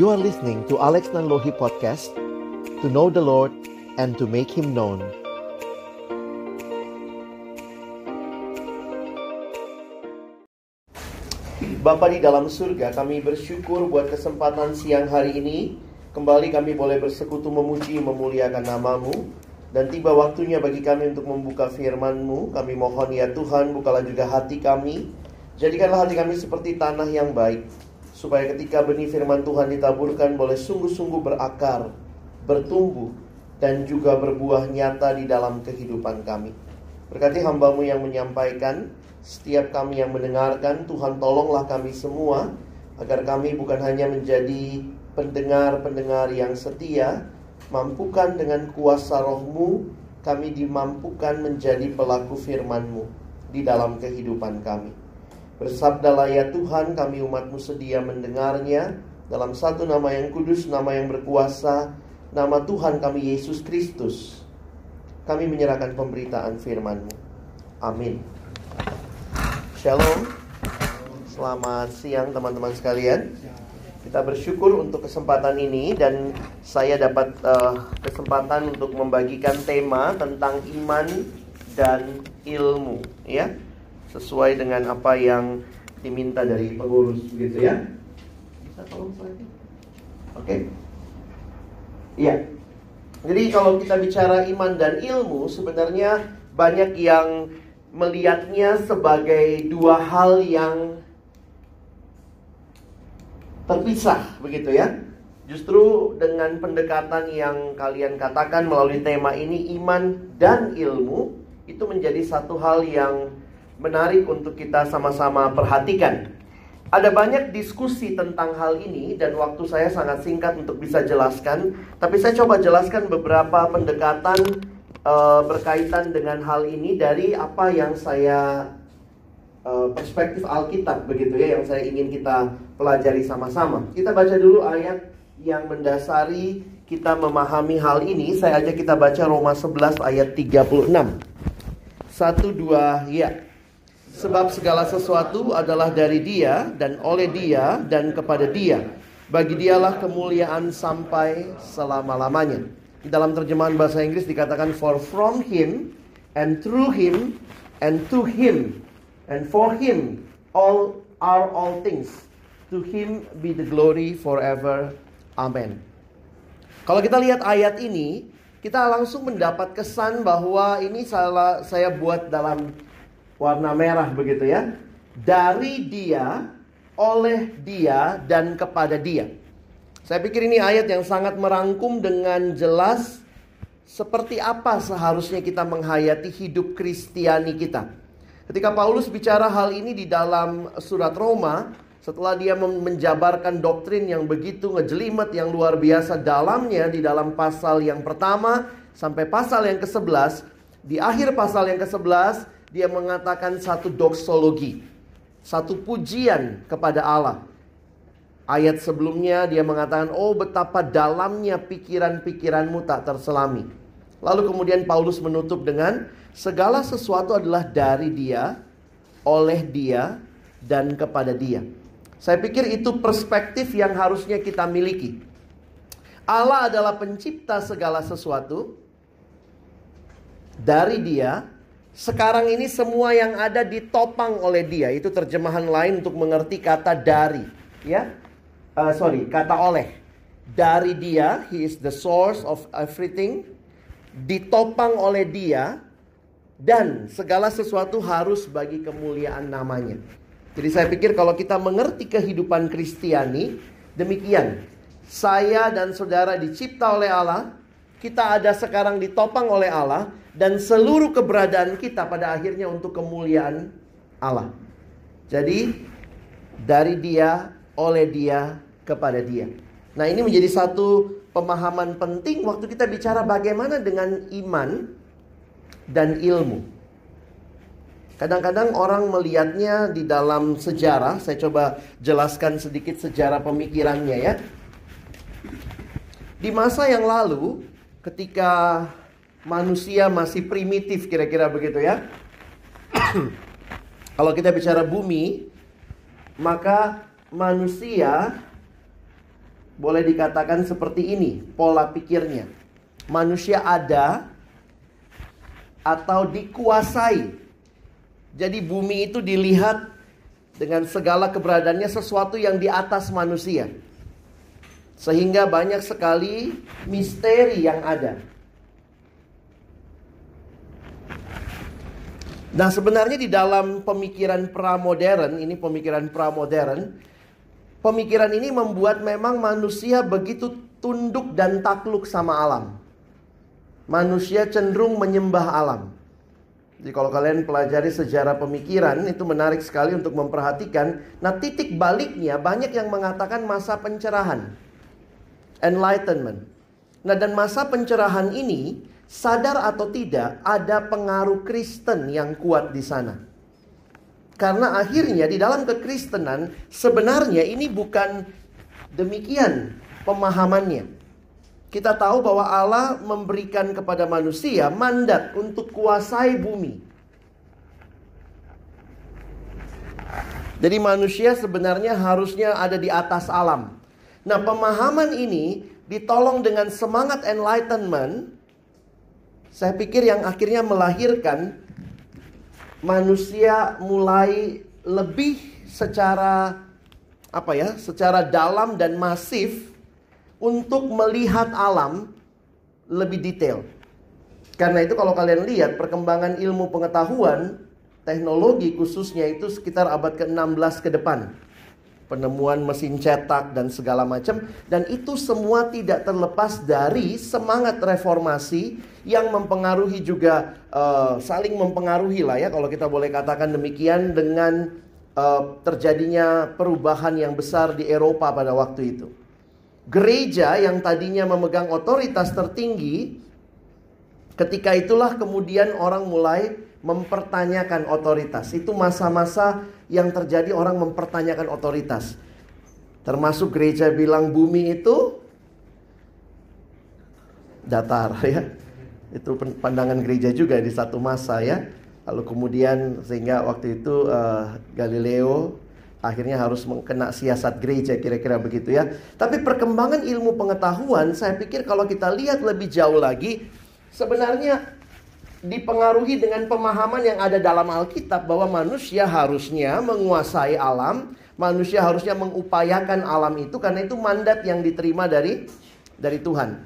You are listening to Alex Nanlohi Podcast To know the Lord and to make Him known. Bapa di dalam surga, kami bersyukur buat kesempatan siang hari ini. Kembali kami boleh bersekutu memuji, memuliakan namamu. Dan tiba waktunya bagi kami untuk membuka firman-Mu. Kami mohon ya Tuhan, bukalah juga hati kami. Jadikanlah hati kami seperti tanah yang baik supaya ketika benih firman Tuhan ditaburkan boleh sungguh-sungguh berakar, bertumbuh, dan juga berbuah nyata di dalam kehidupan kami. Berkati hambamu yang menyampaikan, setiap kami yang mendengarkan, Tuhan tolonglah kami semua, agar kami bukan hanya menjadi pendengar-pendengar yang setia, mampukan dengan kuasa rohmu, kami dimampukan menjadi pelaku firmanmu di dalam kehidupan kami. Bersabdalah ya Tuhan kami umatmu sedia mendengarnya. Dalam satu nama yang kudus, nama yang berkuasa Nama Tuhan kami Yesus Kristus Kami menyerahkan pemberitaan firmanmu. Amin. Shalom. Selamat siang teman-teman sekalian. Kita bersyukur untuk kesempatan ini Dan saya dapat uh, kesempatan untuk membagikan tema Tentang iman dan ilmu Ya sesuai dengan apa yang diminta dari pengurus begitu ya. Bisa tolong saya? Oke. Okay. Iya. Jadi kalau kita bicara iman dan ilmu sebenarnya banyak yang melihatnya sebagai dua hal yang terpisah begitu ya. Justru dengan pendekatan yang kalian katakan melalui tema ini iman dan ilmu itu menjadi satu hal yang menarik untuk kita sama-sama perhatikan. Ada banyak diskusi tentang hal ini dan waktu saya sangat singkat untuk bisa jelaskan, tapi saya coba jelaskan beberapa pendekatan uh, berkaitan dengan hal ini dari apa yang saya uh, perspektif Alkitab begitu ya yang saya ingin kita pelajari sama-sama. Kita baca dulu ayat yang mendasari kita memahami hal ini. Saya ajak kita baca Roma 11 ayat 36. Satu dua ya. Sebab segala sesuatu adalah dari Dia dan oleh Dia dan kepada Dia. Bagi Dialah kemuliaan sampai selama-lamanya. Dalam terjemahan bahasa Inggris dikatakan for from Him and through Him and to Him and for Him all are all things. To Him be the glory forever. Amen. Kalau kita lihat ayat ini, kita langsung mendapat kesan bahwa ini salah saya buat dalam warna merah begitu ya. Dari dia, oleh dia dan kepada dia. Saya pikir ini ayat yang sangat merangkum dengan jelas seperti apa seharusnya kita menghayati hidup Kristiani kita. Ketika Paulus bicara hal ini di dalam surat Roma, setelah dia menjabarkan doktrin yang begitu ngejelimet yang luar biasa dalamnya di dalam pasal yang pertama sampai pasal yang ke-11, di akhir pasal yang ke-11 dia mengatakan satu doksologi, satu pujian kepada Allah. Ayat sebelumnya dia mengatakan, "Oh, betapa dalamnya pikiran-pikiranmu tak terselami." Lalu kemudian Paulus menutup dengan, "Segala sesuatu adalah dari Dia, oleh Dia, dan kepada Dia." Saya pikir itu perspektif yang harusnya kita miliki. Allah adalah pencipta segala sesuatu. Dari Dia, sekarang ini semua yang ada ditopang oleh dia. Itu terjemahan lain untuk mengerti kata dari. Ya, uh, sorry, kata oleh. Dari dia, he is the source of everything. Ditopang oleh dia. Dan segala sesuatu harus bagi kemuliaan namanya. Jadi saya pikir kalau kita mengerti kehidupan Kristiani, demikian. Saya dan saudara dicipta oleh Allah. Kita ada sekarang ditopang oleh Allah dan seluruh keberadaan kita pada akhirnya untuk kemuliaan Allah. Jadi dari dia, oleh dia, kepada dia. Nah, ini menjadi satu pemahaman penting waktu kita bicara bagaimana dengan iman dan ilmu. Kadang-kadang orang melihatnya di dalam sejarah, saya coba jelaskan sedikit sejarah pemikirannya ya. Di masa yang lalu, ketika manusia masih primitif kira-kira begitu ya. Kalau kita bicara bumi, maka manusia boleh dikatakan seperti ini pola pikirnya. Manusia ada atau dikuasai. Jadi bumi itu dilihat dengan segala keberadaannya sesuatu yang di atas manusia. Sehingga banyak sekali misteri yang ada. Nah, sebenarnya di dalam pemikiran pramodern, ini pemikiran pramodern, pemikiran ini membuat memang manusia begitu tunduk dan takluk sama alam. Manusia cenderung menyembah alam. Jadi kalau kalian pelajari sejarah pemikiran itu menarik sekali untuk memperhatikan. Nah, titik baliknya banyak yang mengatakan masa pencerahan. Enlightenment. Nah, dan masa pencerahan ini sadar atau tidak ada pengaruh Kristen yang kuat di sana. Karena akhirnya di dalam kekristenan sebenarnya ini bukan demikian pemahamannya. Kita tahu bahwa Allah memberikan kepada manusia mandat untuk kuasai bumi. Jadi manusia sebenarnya harusnya ada di atas alam. Nah, pemahaman ini ditolong dengan semangat enlightenment saya pikir yang akhirnya melahirkan manusia mulai lebih secara apa ya, secara dalam dan masif untuk melihat alam lebih detail. Karena itu kalau kalian lihat perkembangan ilmu pengetahuan, teknologi khususnya itu sekitar abad ke-16 ke depan penemuan mesin cetak dan segala macam dan itu semua tidak terlepas dari semangat reformasi yang mempengaruhi juga uh, saling mempengaruhi lah ya kalau kita boleh katakan demikian dengan uh, terjadinya perubahan yang besar di Eropa pada waktu itu. Gereja yang tadinya memegang otoritas tertinggi ketika itulah kemudian orang mulai mempertanyakan otoritas. Itu masa-masa yang terjadi orang mempertanyakan otoritas. Termasuk gereja bilang bumi itu datar ya. Itu pandangan gereja juga di satu masa ya. Lalu kemudian sehingga waktu itu uh, Galileo akhirnya harus mengkena siasat gereja kira-kira begitu ya. Tapi perkembangan ilmu pengetahuan saya pikir kalau kita lihat lebih jauh lagi sebenarnya dipengaruhi dengan pemahaman yang ada dalam Alkitab bahwa manusia harusnya menguasai alam, manusia harusnya mengupayakan alam itu karena itu mandat yang diterima dari dari Tuhan.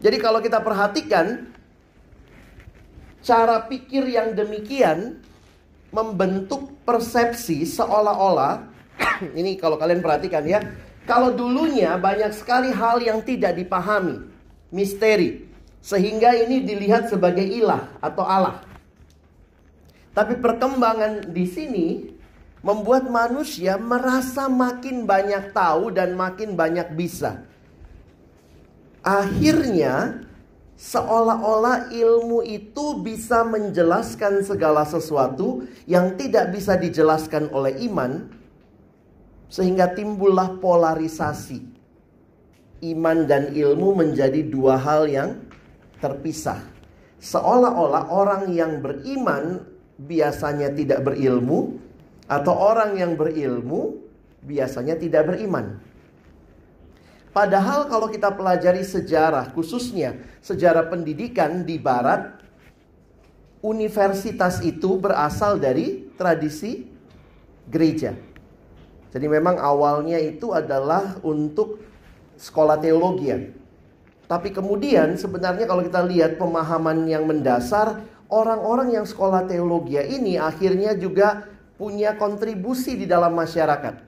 Jadi kalau kita perhatikan cara pikir yang demikian membentuk persepsi seolah-olah ini kalau kalian perhatikan ya, kalau dulunya banyak sekali hal yang tidak dipahami, misteri. Sehingga ini dilihat sebagai ilah atau Allah. Tapi perkembangan di sini membuat manusia merasa makin banyak tahu dan makin banyak bisa. Akhirnya seolah-olah ilmu itu bisa menjelaskan segala sesuatu yang tidak bisa dijelaskan oleh iman sehingga timbullah polarisasi. Iman dan ilmu menjadi dua hal yang terpisah. Seolah-olah orang yang beriman biasanya tidak berilmu atau orang yang berilmu biasanya tidak beriman. Padahal kalau kita pelajari sejarah, khususnya sejarah pendidikan di barat, universitas itu berasal dari tradisi gereja. Jadi memang awalnya itu adalah untuk sekolah teologi ya. Tapi kemudian sebenarnya kalau kita lihat pemahaman yang mendasar, orang-orang yang sekolah teologi ini akhirnya juga punya kontribusi di dalam masyarakat.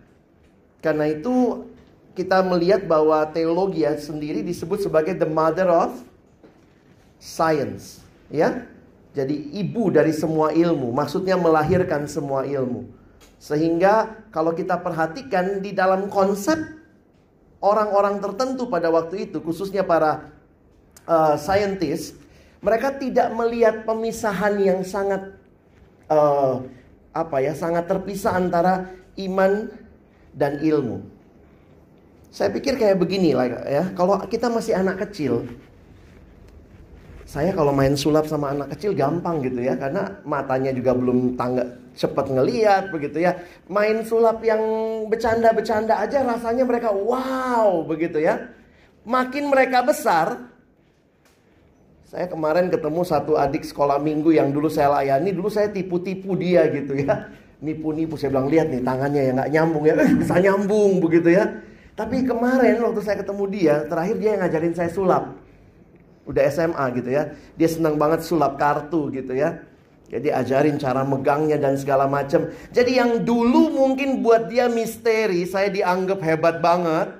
Karena itu kita melihat bahwa teologi sendiri disebut sebagai the mother of science, ya. Jadi ibu dari semua ilmu, maksudnya melahirkan semua ilmu. Sehingga kalau kita perhatikan di dalam konsep orang-orang tertentu pada waktu itu, khususnya para uh, scientist, mereka tidak melihat pemisahan yang sangat uh, apa ya, sangat terpisah antara iman dan ilmu. Saya pikir kayak begini lah ya, kalau kita masih anak kecil, Saya kalau main sulap sama anak kecil gampang gitu ya, karena matanya juga belum tangga cepat ngeliat begitu ya. Main sulap yang bercanda-bercanda aja rasanya mereka wow begitu ya. Makin mereka besar, saya kemarin ketemu satu adik sekolah minggu yang dulu saya layani, dulu saya tipu-tipu dia gitu ya. Nipu-nipu, saya bilang lihat nih tangannya yang nggak nyambung ya, bisa nyambung begitu ya. Tapi kemarin waktu saya ketemu dia, terakhir dia yang ngajarin saya sulap. Udah SMA gitu ya. Dia senang banget sulap kartu gitu ya. Jadi ajarin cara megangnya dan segala macam. Jadi yang dulu mungkin buat dia misteri, saya dianggap hebat banget.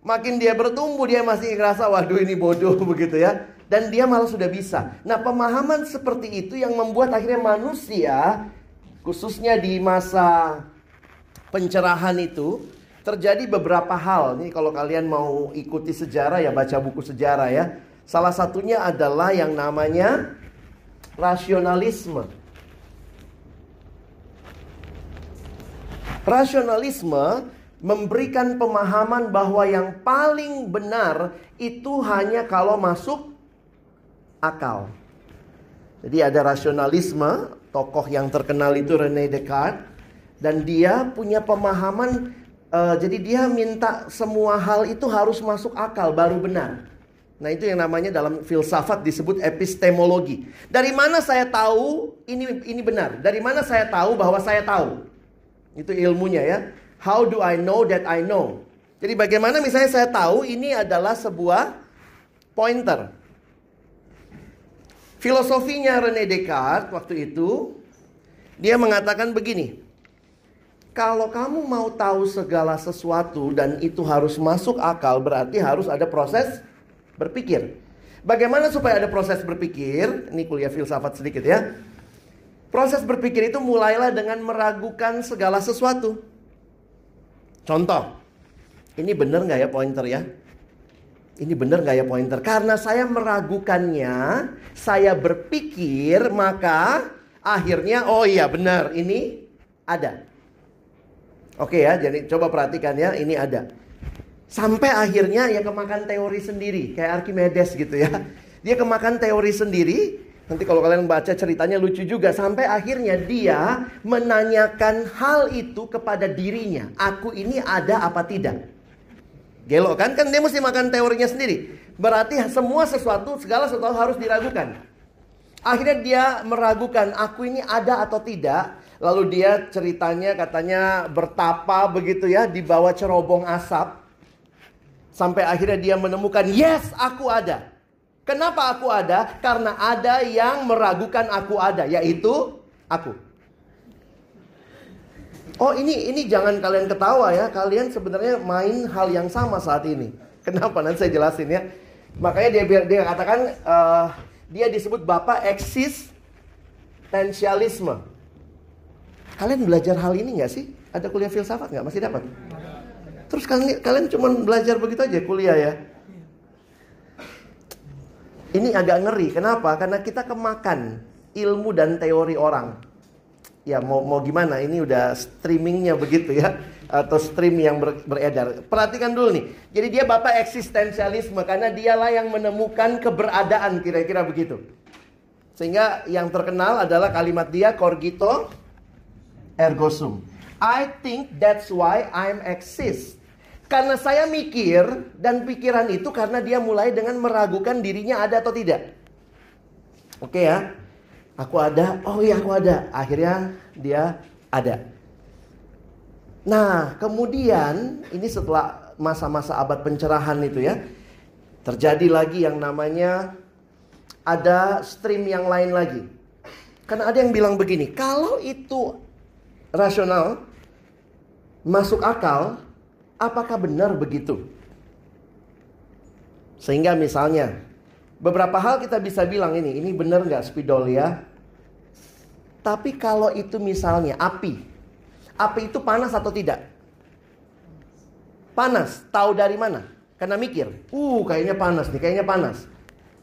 Makin dia bertumbuh dia masih ngerasa waduh ini bodoh begitu ya dan dia malah sudah bisa. Nah, pemahaman seperti itu yang membuat akhirnya manusia khususnya di masa pencerahan itu terjadi beberapa hal. Ini kalau kalian mau ikuti sejarah ya baca buku sejarah ya. Salah satunya adalah yang namanya rasionalisme. Rasionalisme memberikan pemahaman bahwa yang paling benar itu hanya kalau masuk akal. Jadi ada rasionalisme, tokoh yang terkenal itu Rene Descartes dan dia punya pemahaman uh, jadi dia minta semua hal itu harus masuk akal baru benar. Nah, itu yang namanya dalam filsafat disebut epistemologi. Dari mana saya tahu ini ini benar? Dari mana saya tahu bahwa saya tahu? Itu ilmunya ya. How do I know that I know? Jadi bagaimana misalnya saya tahu ini adalah sebuah pointer. Filosofinya Rene Descartes waktu itu dia mengatakan begini. Kalau kamu mau tahu segala sesuatu dan itu harus masuk akal berarti harus ada proses berpikir. Bagaimana supaya ada proses berpikir? Ini kuliah filsafat sedikit ya. Proses berpikir itu mulailah dengan meragukan segala sesuatu. Contoh, ini benar nggak ya pointer ya? ini benar gak ya pointer? Karena saya meragukannya, saya berpikir, maka akhirnya oh iya benar, ini ada. Oke ya, jadi coba perhatikan ya, ini ada. Sampai akhirnya ya kemakan teori sendiri, kayak Archimedes gitu ya. Dia kemakan teori sendiri, Nanti kalau kalian baca ceritanya lucu juga sampai akhirnya dia menanyakan hal itu kepada dirinya. Aku ini ada apa tidak? Gelo kan? Kan dia mesti makan teorinya sendiri. Berarti semua sesuatu, segala sesuatu harus diragukan. Akhirnya dia meragukan aku ini ada atau tidak. Lalu dia ceritanya katanya bertapa begitu ya di bawah cerobong asap. Sampai akhirnya dia menemukan, yes aku ada. Kenapa aku ada? Karena ada yang meragukan aku ada, yaitu aku. Oh ini ini jangan kalian ketawa ya. Kalian sebenarnya main hal yang sama saat ini. Kenapa? Nanti saya jelasin ya. Makanya dia dia katakan uh, dia disebut bapak eksistensialisme. Kalian belajar hal ini nggak sih? Ada kuliah filsafat nggak? Masih dapat? Terus kalian kalian cuma belajar begitu aja kuliah ya? Ini agak ngeri. Kenapa? Karena kita kemakan ilmu dan teori orang ya mau mau gimana ini udah streamingnya begitu ya atau stream yang ber, beredar. Perhatikan dulu nih. Jadi dia bapak eksistensialisme karena dialah yang menemukan keberadaan kira-kira begitu. Sehingga yang terkenal adalah kalimat dia cogito ergo sum. I think that's why I'm exist. Karena saya mikir dan pikiran itu karena dia mulai dengan meragukan dirinya ada atau tidak. Oke ya. Aku ada, oh iya aku ada. Akhirnya dia ada. Nah, kemudian ini setelah masa-masa abad pencerahan itu ya, terjadi lagi yang namanya ada stream yang lain lagi. Karena ada yang bilang begini, kalau itu rasional, masuk akal, apakah benar begitu? Sehingga misalnya, beberapa hal kita bisa bilang ini, ini benar nggak spidol ya? Tapi kalau itu misalnya api, api itu panas atau tidak? Panas, tahu dari mana? Karena mikir, uh kayaknya panas nih, kayaknya panas.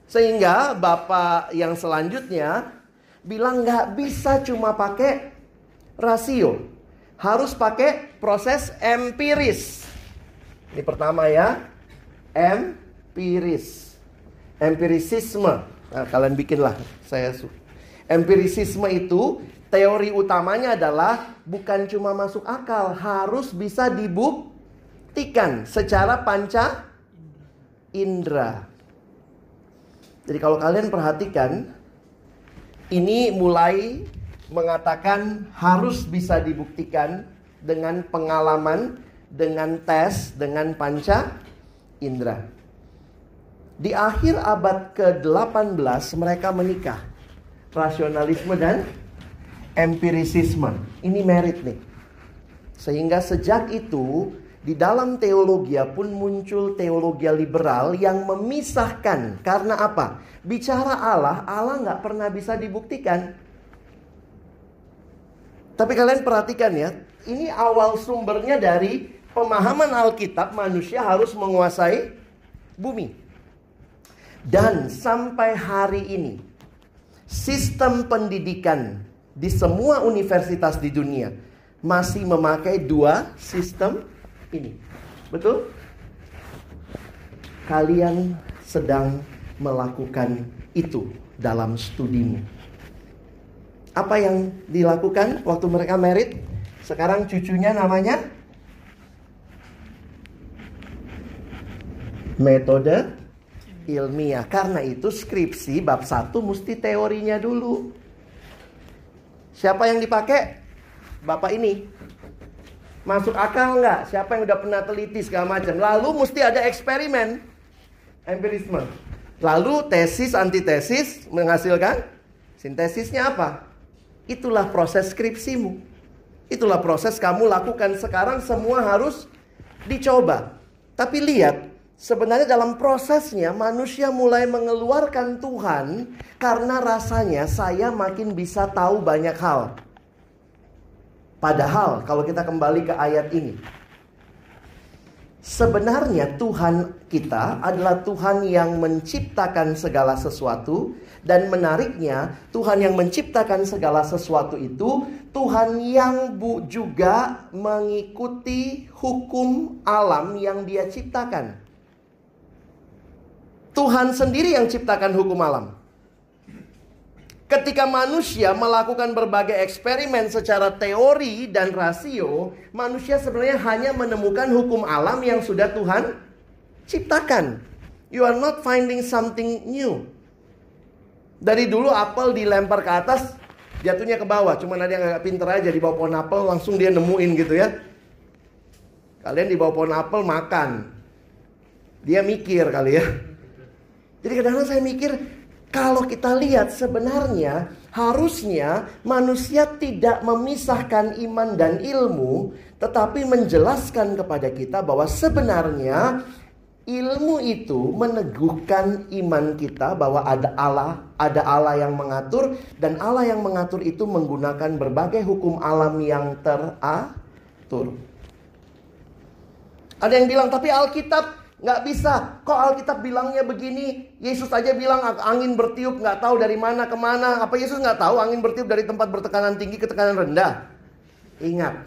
Sehingga bapak yang selanjutnya bilang nggak bisa cuma pakai rasio, harus pakai proses empiris. Ini pertama ya, empiris, empirisisme. Nah, kalian bikinlah. Saya su Empirisisme itu teori utamanya adalah bukan cuma masuk akal, harus bisa dibuktikan secara panca indera. Jadi kalau kalian perhatikan ini mulai mengatakan harus bisa dibuktikan dengan pengalaman, dengan tes, dengan panca indera. Di akhir abad ke-18 mereka menikah rasionalisme dan empirisisme. Ini merit nih. Sehingga sejak itu di dalam teologi pun muncul teologi liberal yang memisahkan. Karena apa? Bicara Allah, Allah nggak pernah bisa dibuktikan. Tapi kalian perhatikan ya, ini awal sumbernya dari pemahaman Alkitab manusia harus menguasai bumi. Dan sampai hari ini, sistem pendidikan di semua universitas di dunia masih memakai dua sistem ini. Betul? Kalian sedang melakukan itu dalam studimu. Apa yang dilakukan waktu mereka merit? Sekarang cucunya namanya metode ilmiah. Karena itu skripsi bab 1 mesti teorinya dulu. Siapa yang dipakai? Bapak ini. Masuk akal nggak? Siapa yang udah pernah teliti segala macam. Lalu mesti ada eksperimen. Empirisme. Lalu tesis, antitesis menghasilkan sintesisnya apa? Itulah proses skripsimu. Itulah proses kamu lakukan sekarang semua harus dicoba. Tapi lihat, Sebenarnya dalam prosesnya manusia mulai mengeluarkan Tuhan karena rasanya saya makin bisa tahu banyak hal. Padahal kalau kita kembali ke ayat ini. Sebenarnya Tuhan kita adalah Tuhan yang menciptakan segala sesuatu dan menariknya Tuhan yang menciptakan segala sesuatu itu Tuhan yang bu juga mengikuti hukum alam yang dia ciptakan. Tuhan sendiri yang ciptakan hukum alam. Ketika manusia melakukan berbagai eksperimen secara teori dan rasio, manusia sebenarnya hanya menemukan hukum alam yang sudah Tuhan ciptakan. You are not finding something new. Dari dulu apel dilempar ke atas, jatuhnya ke bawah. Cuma ada yang agak pinter aja di bawah pohon apel langsung dia nemuin gitu ya. Kalian di bawah pohon apel makan. Dia mikir kali ya. Jadi kadang-kadang saya mikir kalau kita lihat sebenarnya harusnya manusia tidak memisahkan iman dan ilmu tetapi menjelaskan kepada kita bahwa sebenarnya ilmu itu meneguhkan iman kita bahwa ada Allah, ada Allah yang mengatur dan Allah yang mengatur itu menggunakan berbagai hukum alam yang teratur. Ada yang bilang tapi Alkitab Nggak bisa. Kok Alkitab bilangnya begini? Yesus aja bilang angin bertiup nggak tahu dari mana ke mana. Apa Yesus nggak tahu angin bertiup dari tempat bertekanan tinggi ke tekanan rendah? Ingat,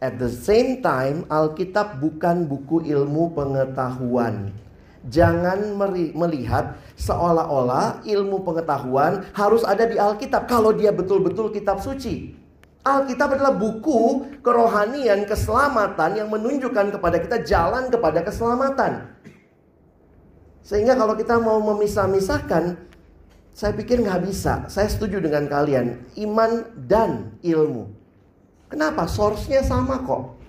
at the same time Alkitab bukan buku ilmu pengetahuan. Jangan melihat seolah-olah ilmu pengetahuan harus ada di Alkitab kalau dia betul-betul kitab suci. Alkitab adalah buku kerohanian keselamatan yang menunjukkan kepada kita jalan kepada keselamatan. Sehingga kalau kita mau memisah-misahkan, saya pikir nggak bisa. Saya setuju dengan kalian, iman dan ilmu. Kenapa? Source-nya sama kok.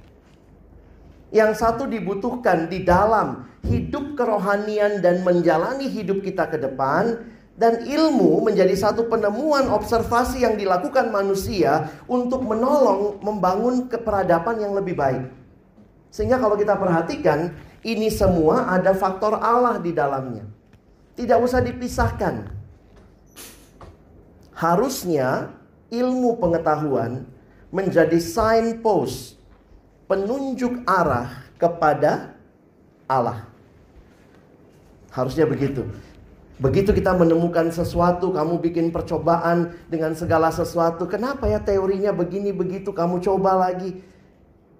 Yang satu dibutuhkan di dalam hidup kerohanian dan menjalani hidup kita ke depan, dan ilmu menjadi satu penemuan observasi yang dilakukan manusia untuk menolong membangun keperadaban yang lebih baik. Sehingga kalau kita perhatikan, ini semua ada faktor Allah di dalamnya. Tidak usah dipisahkan. Harusnya ilmu pengetahuan menjadi signpost, penunjuk arah kepada Allah. Harusnya begitu. Begitu kita menemukan sesuatu, kamu bikin percobaan dengan segala sesuatu. Kenapa ya teorinya begini begitu, kamu coba lagi.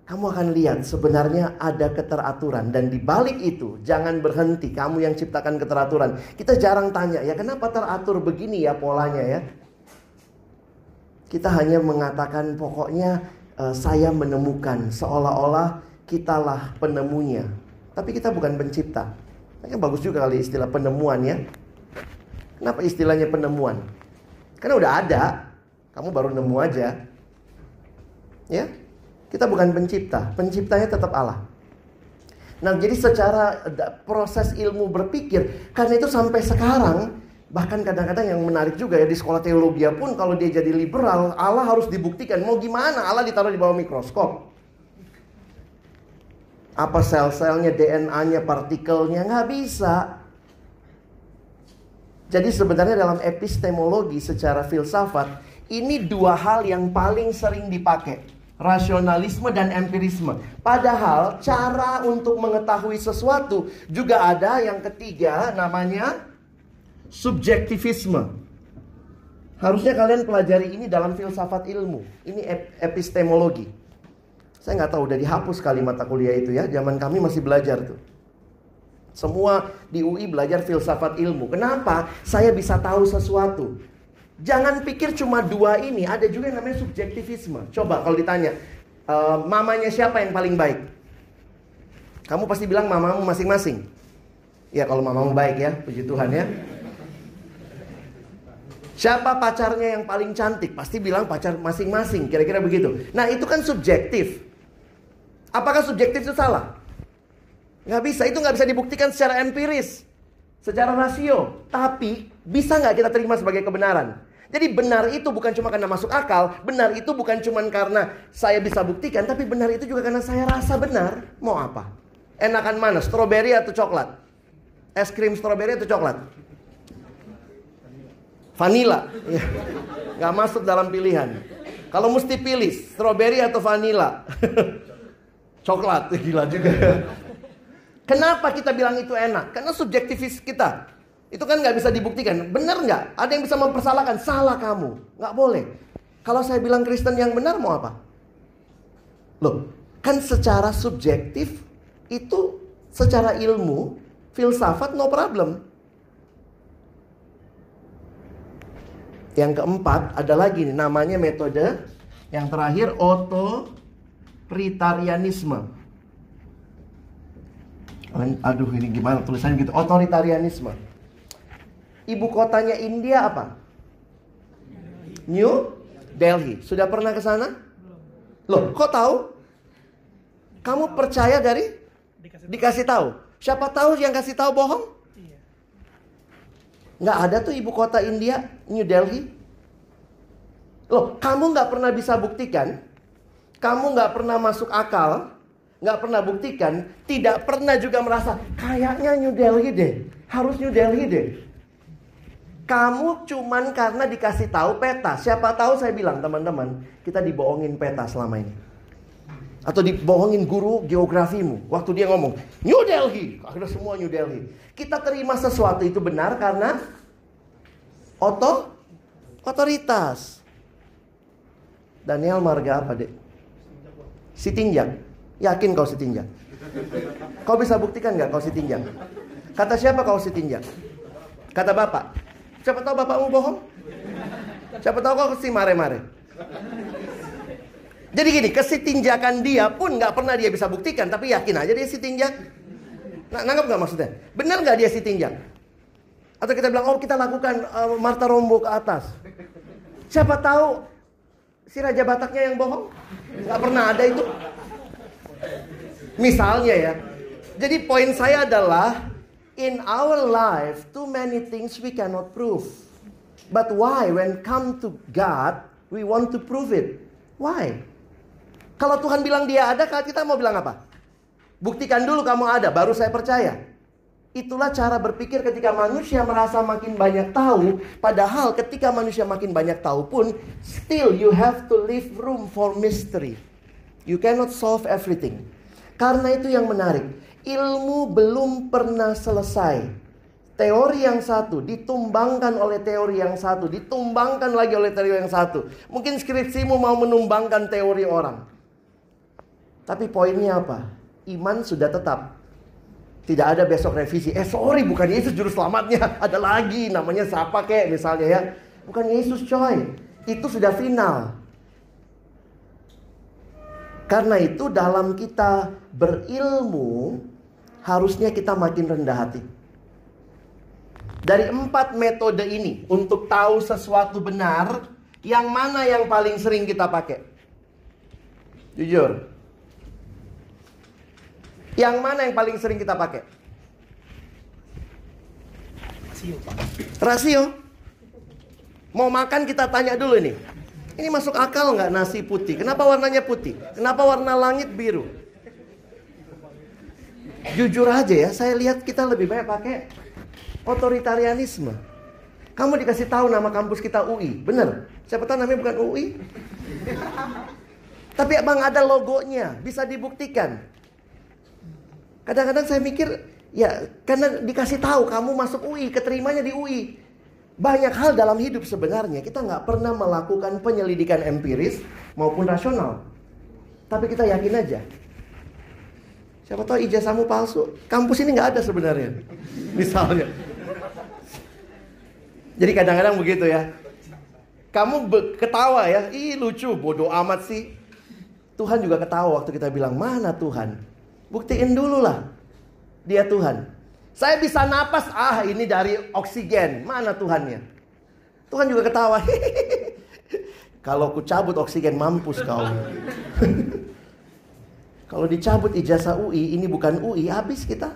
kamu akan lihat sebenarnya ada keteraturan dan di balik itu jangan berhenti kamu yang ciptakan keteraturan. Kita jarang tanya ya kenapa teratur begini ya polanya ya. Kita hanya mengatakan pokoknya uh, saya menemukan seolah-olah kitalah penemunya. Tapi kita bukan pencipta. Kan bagus juga kali istilah penemuan ya. Kenapa istilahnya penemuan? Karena udah ada, kamu baru nemu aja. Ya, kita bukan pencipta, penciptanya tetap Allah. Nah, jadi secara proses ilmu berpikir, karena itu sampai sekarang, bahkan kadang-kadang yang menarik juga ya di sekolah teologi pun kalau dia jadi liberal, Allah harus dibuktikan. Mau gimana? Allah ditaruh di bawah mikroskop. Apa sel-selnya, DNA-nya, partikelnya, nggak bisa. Jadi sebenarnya dalam epistemologi secara filsafat, ini dua hal yang paling sering dipakai rasionalisme dan empirisme. Padahal cara untuk mengetahui sesuatu juga ada yang ketiga namanya subjektivisme. Harusnya kalian pelajari ini dalam filsafat ilmu. Ini epistemologi. Saya nggak tahu udah dihapus kali mata kuliah itu ya. Zaman kami masih belajar tuh. Semua di UI belajar filsafat ilmu. Kenapa? Saya bisa tahu sesuatu. Jangan pikir cuma dua ini, ada juga yang namanya subjektivisme. Coba kalau ditanya, e, mamanya siapa yang paling baik? Kamu pasti bilang mamamu masing-masing. Ya kalau mamamu baik ya, puji Tuhan ya. Siapa pacarnya yang paling cantik? Pasti bilang pacar masing-masing, kira-kira begitu. Nah itu kan subjektif. Apakah subjektif itu salah? Nggak bisa, itu nggak bisa dibuktikan secara empiris secara rasio. Tapi bisa nggak kita terima sebagai kebenaran? Jadi benar itu bukan cuma karena masuk akal, benar itu bukan cuma karena saya bisa buktikan, tapi benar itu juga karena saya rasa benar. Mau apa? Enakan mana? Stroberi atau coklat? Es krim stroberi atau coklat? Vanilla. Ya. Gak masuk dalam pilihan. Kalau mesti pilih, stroberi atau vanilla? coklat, gila juga. Kenapa kita bilang itu enak? Karena subjektivis kita. Itu kan nggak bisa dibuktikan. Benar nggak? Ada yang bisa mempersalahkan. Salah kamu. Nggak boleh. Kalau saya bilang Kristen yang benar mau apa? Loh, kan secara subjektif itu secara ilmu, filsafat no problem. Yang keempat ada lagi nih namanya metode yang terakhir otoritarianisme. Aduh ini gimana tulisannya gitu. Otoritarianisme. Ibu kotanya India apa? New Delhi. Sudah pernah ke sana? Loh, kok tahu? Kamu percaya dari dikasih tahu? Siapa tahu yang kasih tahu bohong? Nggak ada tuh ibu kota India, New Delhi. Loh, kamu nggak pernah bisa buktikan, kamu nggak pernah masuk akal, nggak pernah buktikan, tidak pernah juga merasa kayaknya New Delhi deh, harus New Delhi deh. Kamu cuman karena dikasih tahu peta. Siapa tahu saya bilang teman-teman, kita dibohongin peta selama ini. Atau dibohongin guru geografimu. Waktu dia ngomong, New Delhi. Akhirnya semua New Delhi. Kita terima sesuatu itu benar karena oto, otoritas. Daniel marga apa dek? Si. Yakin kau si tinjak? Kau bisa buktikan nggak kau si tinjak? Kata siapa kau si tinjak? Kata bapak. Siapa tahu bapakmu bohong? Siapa tahu kau si mare-mare? Jadi gini, kesitinjakan dia pun nggak pernah dia bisa buktikan, tapi yakin aja dia si tinjak. Nah, nanggap nggak maksudnya? Benar nggak dia si tinjak? Atau kita bilang, oh kita lakukan uh, Marta Rombo ke atas. Siapa tahu si Raja Bataknya yang bohong? Nggak pernah ada itu. Misalnya ya. Jadi poin saya adalah in our life too many things we cannot prove. But why when come to God we want to prove it? Why? Kalau Tuhan bilang dia ada, kita mau bilang apa? Buktikan dulu kamu ada, baru saya percaya. Itulah cara berpikir ketika manusia merasa makin banyak tahu, padahal ketika manusia makin banyak tahu pun, still you have to leave room for mystery. You cannot solve everything. Karena itu yang menarik. Ilmu belum pernah selesai. Teori yang satu ditumbangkan oleh teori yang satu, ditumbangkan lagi oleh teori yang satu. Mungkin skripsimu mau menumbangkan teori orang. Tapi poinnya apa? Iman sudah tetap. Tidak ada besok revisi. Eh sorry bukan Yesus juru selamatnya. Ada lagi namanya siapa kek misalnya ya. Bukan Yesus coy. Itu sudah final. Karena itu dalam kita berilmu harusnya kita makin rendah hati. Dari empat metode ini untuk tahu sesuatu benar, yang mana yang paling sering kita pakai? Jujur. Yang mana yang paling sering kita pakai? Rasio. Rasio. Mau makan kita tanya dulu nih. Ini masuk akal nggak nasi putih? Kenapa warnanya putih? Kenapa warna langit biru? Jujur aja ya, saya lihat kita lebih banyak pakai otoritarianisme. Kamu dikasih tahu nama kampus kita UI, bener? Siapa tahu namanya bukan UI? Tapi abang ada logonya, bisa dibuktikan. Kadang-kadang saya mikir, ya karena dikasih tahu kamu masuk UI, keterimanya di UI. Banyak hal dalam hidup sebenarnya kita nggak pernah melakukan penyelidikan empiris maupun rasional. Tapi kita yakin aja. Siapa tahu ijazahmu palsu. Kampus ini nggak ada sebenarnya. Misalnya. Jadi kadang-kadang begitu ya. Kamu ketawa ya, ih lucu, bodoh amat sih. Tuhan juga ketawa waktu kita bilang, mana Tuhan? Buktiin dulu lah. Dia Tuhan. Saya bisa napas, ah ini dari oksigen. Mana Tuhannya? Tuhan juga ketawa. Kalau ku cabut oksigen mampus kau. Kalau dicabut ijazah UI, ini bukan UI, habis kita.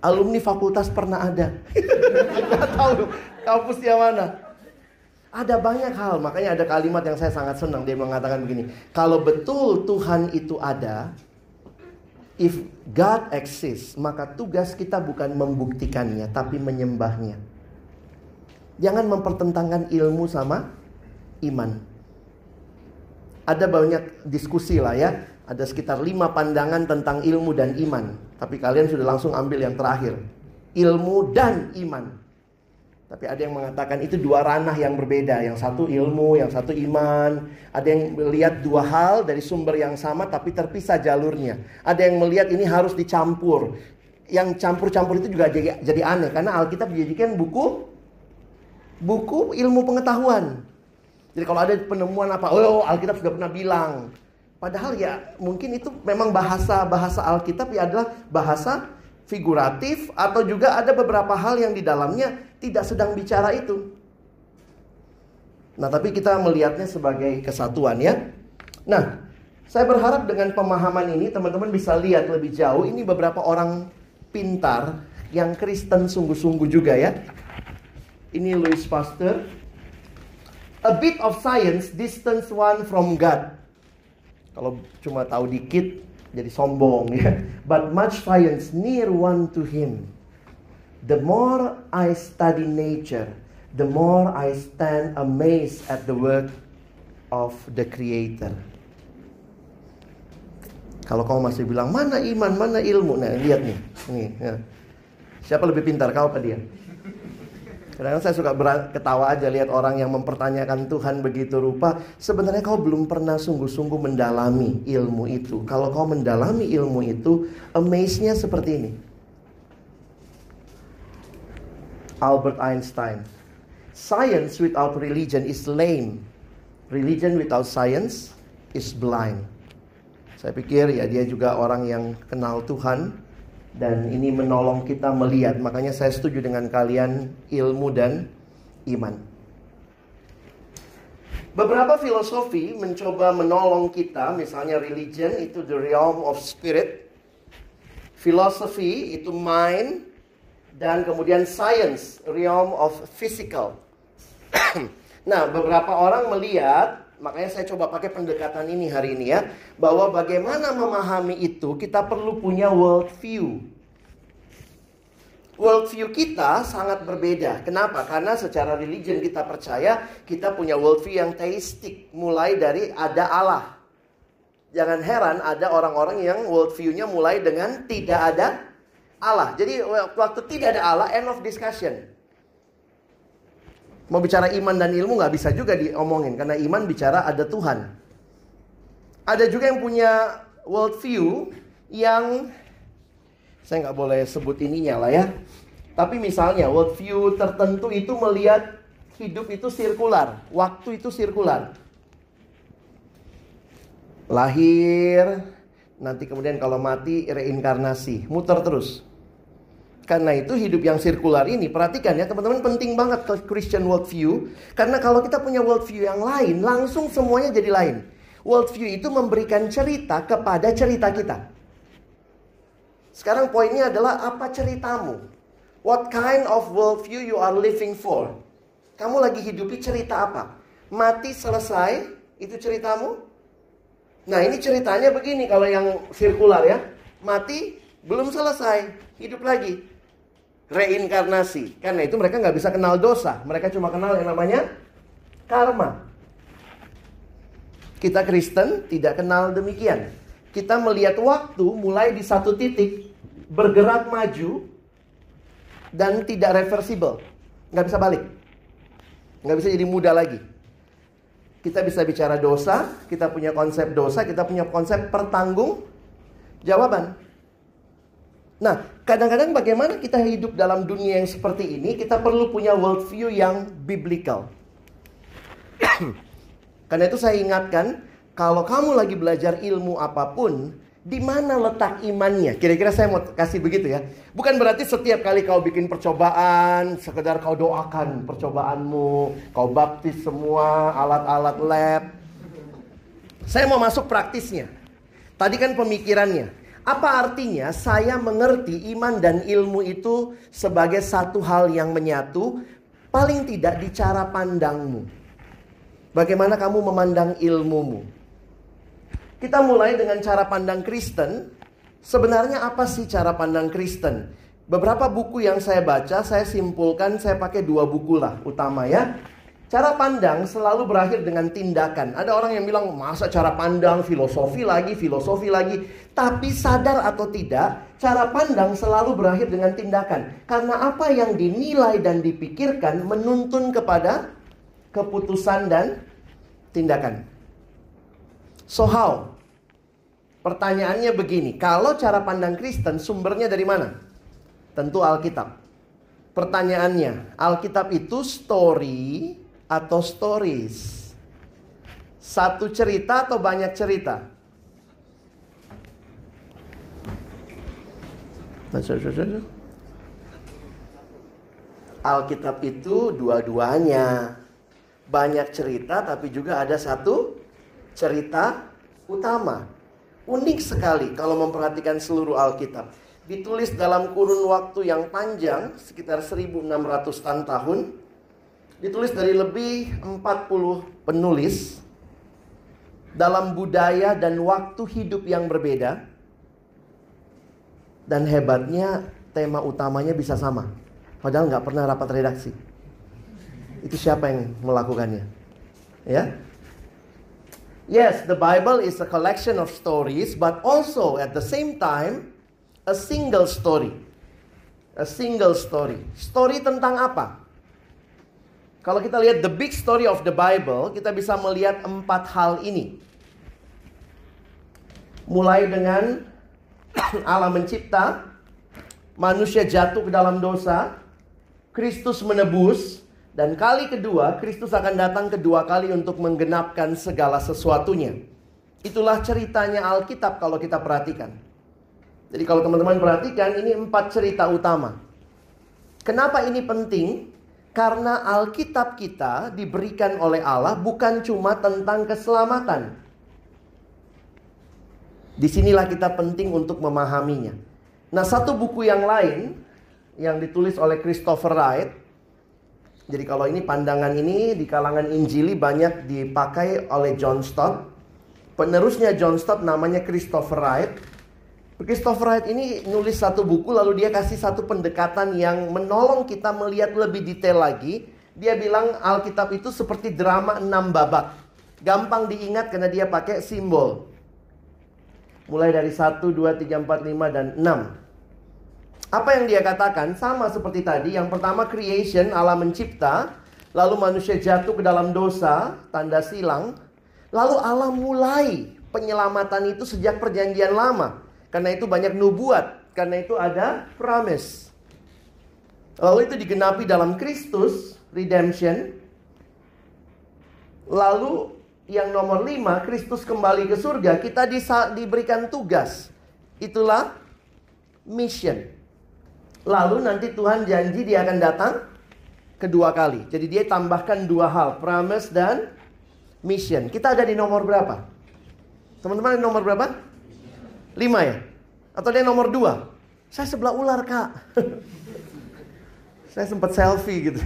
Alumni fakultas pernah ada. Gak tahu kampusnya mana. Ada banyak hal, makanya ada kalimat yang saya sangat senang. Dia mengatakan begini, kalau betul Tuhan itu ada, If God exists, maka tugas kita bukan membuktikannya, tapi menyembahnya. Jangan mempertentangkan ilmu sama iman. Ada banyak diskusi lah ya. Ada sekitar lima pandangan tentang ilmu dan iman. Tapi kalian sudah langsung ambil yang terakhir. Ilmu dan iman. Tapi ada yang mengatakan itu dua ranah yang berbeda. Yang satu ilmu, yang satu iman. Ada yang melihat dua hal dari sumber yang sama tapi terpisah jalurnya. Ada yang melihat ini harus dicampur. Yang campur-campur itu juga jadi, jadi aneh. Karena Alkitab dijadikan buku buku ilmu pengetahuan. Jadi kalau ada penemuan apa, oh Alkitab sudah pernah bilang. Padahal ya mungkin itu memang bahasa bahasa Alkitab ya adalah bahasa figuratif atau juga ada beberapa hal yang di dalamnya tidak sedang bicara itu. Nah, tapi kita melihatnya sebagai kesatuan ya. Nah, saya berharap dengan pemahaman ini teman-teman bisa lihat lebih jauh ini beberapa orang pintar yang Kristen sungguh-sungguh juga ya. Ini Louis Pasteur. A bit of science distance one from God. Kalau cuma tahu dikit jadi sombong ya. But much science near one to him. The more I study nature, the more I stand amazed at the work of the Creator. Kalau kamu masih bilang mana iman, mana ilmu, nah lihat nih, nih. Ya. Siapa lebih pintar, kau apa dia? Kadang-kadang saya suka ketawa aja lihat orang yang mempertanyakan Tuhan begitu rupa. Sebenarnya kau belum pernah sungguh-sungguh mendalami ilmu itu. Kalau kau mendalami ilmu itu, amaze-nya seperti ini. Albert Einstein. Science without religion is lame. Religion without science is blind. Saya pikir ya dia juga orang yang kenal Tuhan dan ini menolong kita melihat. Makanya saya setuju dengan kalian ilmu dan iman. Beberapa filosofi mencoba menolong kita, misalnya religion itu the realm of spirit, philosophy itu mind, dan kemudian science, realm of physical. nah, beberapa orang melihat, makanya saya coba pakai pendekatan ini hari ini ya, bahwa bagaimana memahami itu kita perlu punya world view. World view kita sangat berbeda. Kenapa? Karena secara religion kita percaya kita punya world view yang teistik, mulai dari ada Allah. Jangan heran ada orang-orang yang world view-nya mulai dengan tidak ada Allah. Jadi waktu tidak ada Allah, end of discussion. Mau bicara iman dan ilmu nggak bisa juga diomongin karena iman bicara ada Tuhan. Ada juga yang punya worldview yang saya nggak boleh sebut ininya lah ya. Tapi misalnya worldview tertentu itu melihat hidup itu sirkular, waktu itu sirkular. Lahir, nanti kemudian kalau mati reinkarnasi, muter terus. Karena itu hidup yang sirkular ini, perhatikan ya teman-teman penting banget ke Christian worldview. Karena kalau kita punya worldview yang lain, langsung semuanya jadi lain. Worldview itu memberikan cerita kepada cerita kita. Sekarang poinnya adalah apa ceritamu? What kind of worldview you are living for? Kamu lagi hidupi cerita apa? Mati selesai, itu ceritamu? Nah ini ceritanya begini kalau yang sirkular ya. Mati belum selesai, hidup lagi reinkarnasi. Karena itu mereka nggak bisa kenal dosa. Mereka cuma kenal yang namanya karma. Kita Kristen tidak kenal demikian. Kita melihat waktu mulai di satu titik bergerak maju dan tidak reversible. Nggak bisa balik. Nggak bisa jadi muda lagi. Kita bisa bicara dosa, kita punya konsep dosa, kita punya konsep pertanggung jawaban. Nah, kadang-kadang bagaimana kita hidup dalam dunia yang seperti ini, kita perlu punya worldview yang biblical. Karena itu saya ingatkan, kalau kamu lagi belajar ilmu apa pun, di mana letak imannya? Kira-kira saya mau kasih begitu ya. Bukan berarti setiap kali kau bikin percobaan, sekedar kau doakan percobaanmu, kau baptis semua alat-alat lab. Saya mau masuk praktisnya. Tadi kan pemikirannya. Apa artinya saya mengerti iman dan ilmu itu sebagai satu hal yang menyatu, paling tidak di cara pandangmu. Bagaimana kamu memandang ilmumu? Kita mulai dengan cara pandang Kristen. Sebenarnya apa sih cara pandang Kristen? Beberapa buku yang saya baca, saya simpulkan, saya pakai dua buku lah utama ya. Cara pandang selalu berakhir dengan tindakan. Ada orang yang bilang, masa cara pandang, filosofi lagi, filosofi lagi. Tapi sadar atau tidak, cara pandang selalu berakhir dengan tindakan. Karena apa yang dinilai dan dipikirkan menuntun kepada keputusan dan tindakan. So how? Pertanyaannya begini, kalau cara pandang Kristen sumbernya dari mana? Tentu Alkitab. Pertanyaannya, Alkitab itu story atau stories? Satu cerita atau banyak cerita? Alkitab itu dua-duanya. Banyak cerita tapi juga ada satu cerita utama. Unik sekali kalau memperhatikan seluruh Alkitab. Ditulis dalam kurun waktu yang panjang, sekitar 1600 tahun ditulis dari lebih 40 penulis dalam budaya dan waktu hidup yang berbeda. Dan hebatnya tema utamanya bisa sama. Padahal nggak pernah rapat redaksi. Itu siapa yang melakukannya? Ya. Yes, the Bible is a collection of stories, but also at the same time a single story. A single story. Story tentang apa? Kalau kita lihat the big story of the Bible, kita bisa melihat empat hal ini. Mulai dengan Allah mencipta, manusia jatuh ke dalam dosa, Kristus menebus, dan kali kedua Kristus akan datang kedua kali untuk menggenapkan segala sesuatunya. Itulah ceritanya Alkitab kalau kita perhatikan. Jadi kalau teman-teman perhatikan ini empat cerita utama. Kenapa ini penting? Karena Alkitab kita diberikan oleh Allah bukan cuma tentang keselamatan. Di sinilah kita penting untuk memahaminya. Nah, satu buku yang lain yang ditulis oleh Christopher Wright. Jadi kalau ini pandangan ini di kalangan Injili banyak dipakai oleh John Stott. Penerusnya John Stott namanya Christopher Wright. Christopher Wright ini nulis satu buku lalu dia kasih satu pendekatan yang menolong kita melihat lebih detail lagi. Dia bilang Alkitab itu seperti drama enam babak. Gampang diingat karena dia pakai simbol. Mulai dari 1, 2, 3, 4, 5, dan 6. Apa yang dia katakan sama seperti tadi. Yang pertama creation, Allah mencipta. Lalu manusia jatuh ke dalam dosa, tanda silang. Lalu Allah mulai penyelamatan itu sejak perjanjian lama. Karena itu banyak nubuat, karena itu ada promise. Lalu itu digenapi dalam Kristus, redemption. Lalu yang nomor lima, Kristus kembali ke surga, kita disa, diberikan tugas. Itulah mission. Lalu nanti Tuhan janji dia akan datang kedua kali. Jadi dia tambahkan dua hal, promise dan mission. Kita ada di nomor berapa? Teman-teman nomor berapa? Lima ya? Atau dia nomor dua? Saya sebelah ular kak. Saya sempat selfie gitu.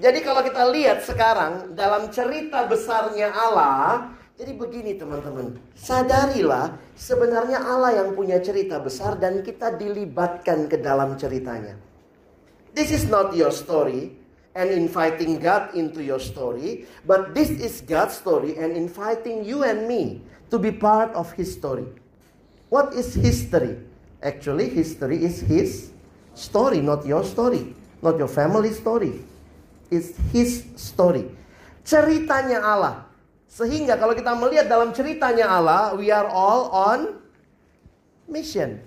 Jadi kalau kita lihat sekarang dalam cerita besarnya Allah, jadi begini teman-teman, sadarilah sebenarnya Allah yang punya cerita besar dan kita dilibatkan ke dalam ceritanya. This is not your story and inviting God into your story, but this is God's story and inviting you and me to be part of His story. What is history? Actually, history is His story, not your story, not your family story is his story. Ceritanya Allah. Sehingga kalau kita melihat dalam ceritanya Allah, we are all on mission.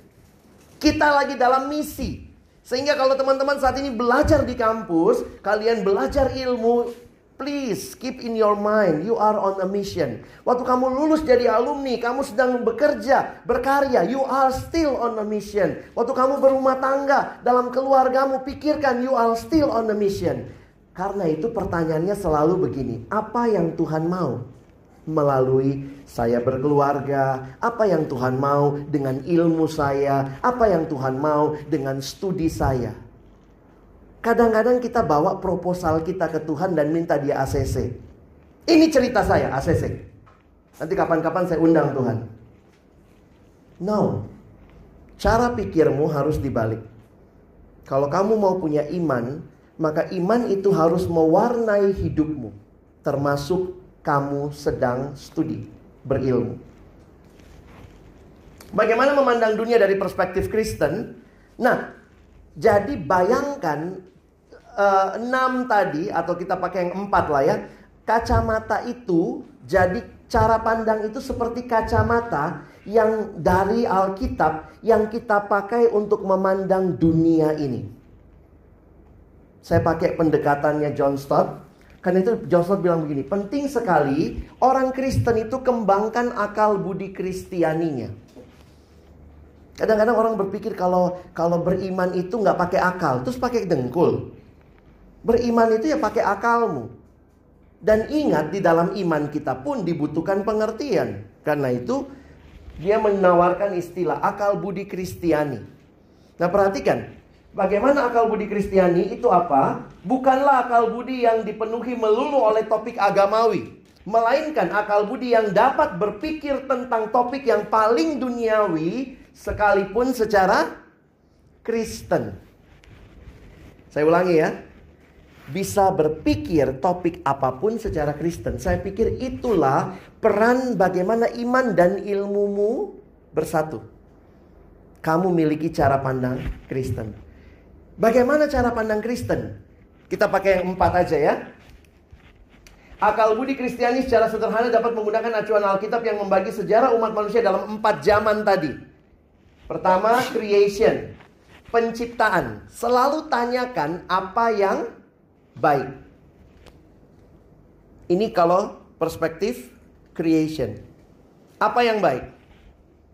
Kita lagi dalam misi. Sehingga kalau teman-teman saat ini belajar di kampus, kalian belajar ilmu, please keep in your mind, you are on a mission. Waktu kamu lulus jadi alumni, kamu sedang bekerja, berkarya, you are still on a mission. Waktu kamu berumah tangga, dalam keluargamu, pikirkan you are still on a mission. Karena itu pertanyaannya selalu begini, apa yang Tuhan mau melalui saya berkeluarga, apa yang Tuhan mau dengan ilmu saya, apa yang Tuhan mau dengan studi saya. Kadang-kadang kita bawa proposal kita ke Tuhan dan minta dia ACC. Ini cerita saya, ACC. Nanti kapan-kapan saya undang Tuhan. No. Cara pikirmu harus dibalik. Kalau kamu mau punya iman, maka iman itu harus mewarnai hidupmu, termasuk kamu sedang studi, berilmu. Bagaimana memandang dunia dari perspektif Kristen? Nah, jadi bayangkan uh, enam tadi atau kita pakai yang empat lah ya, kacamata itu jadi cara pandang itu seperti kacamata yang dari Alkitab yang kita pakai untuk memandang dunia ini. Saya pakai pendekatannya John Stott. Karena itu John bilang begini, penting sekali orang Kristen itu kembangkan akal budi kristianinya. Kadang-kadang orang berpikir kalau kalau beriman itu nggak pakai akal, terus pakai dengkul. Beriman itu ya pakai akalmu. Dan ingat di dalam iman kita pun dibutuhkan pengertian. Karena itu dia menawarkan istilah akal budi kristiani. Nah perhatikan, Bagaimana akal budi Kristiani itu apa? Bukanlah akal budi yang dipenuhi melulu oleh topik agamawi, melainkan akal budi yang dapat berpikir tentang topik yang paling duniawi sekalipun secara Kristen. Saya ulangi ya. Bisa berpikir topik apa pun secara Kristen. Saya pikir itulah peran bagaimana iman dan ilmumu bersatu. Kamu miliki cara pandang Kristen. Bagaimana cara pandang Kristen? Kita pakai yang empat aja ya. Akal budi Kristiani secara sederhana dapat menggunakan acuan Alkitab yang membagi sejarah umat manusia dalam empat zaman tadi. Pertama, creation. Penciptaan. Selalu tanyakan apa yang baik. Ini kalau perspektif creation. Apa yang baik?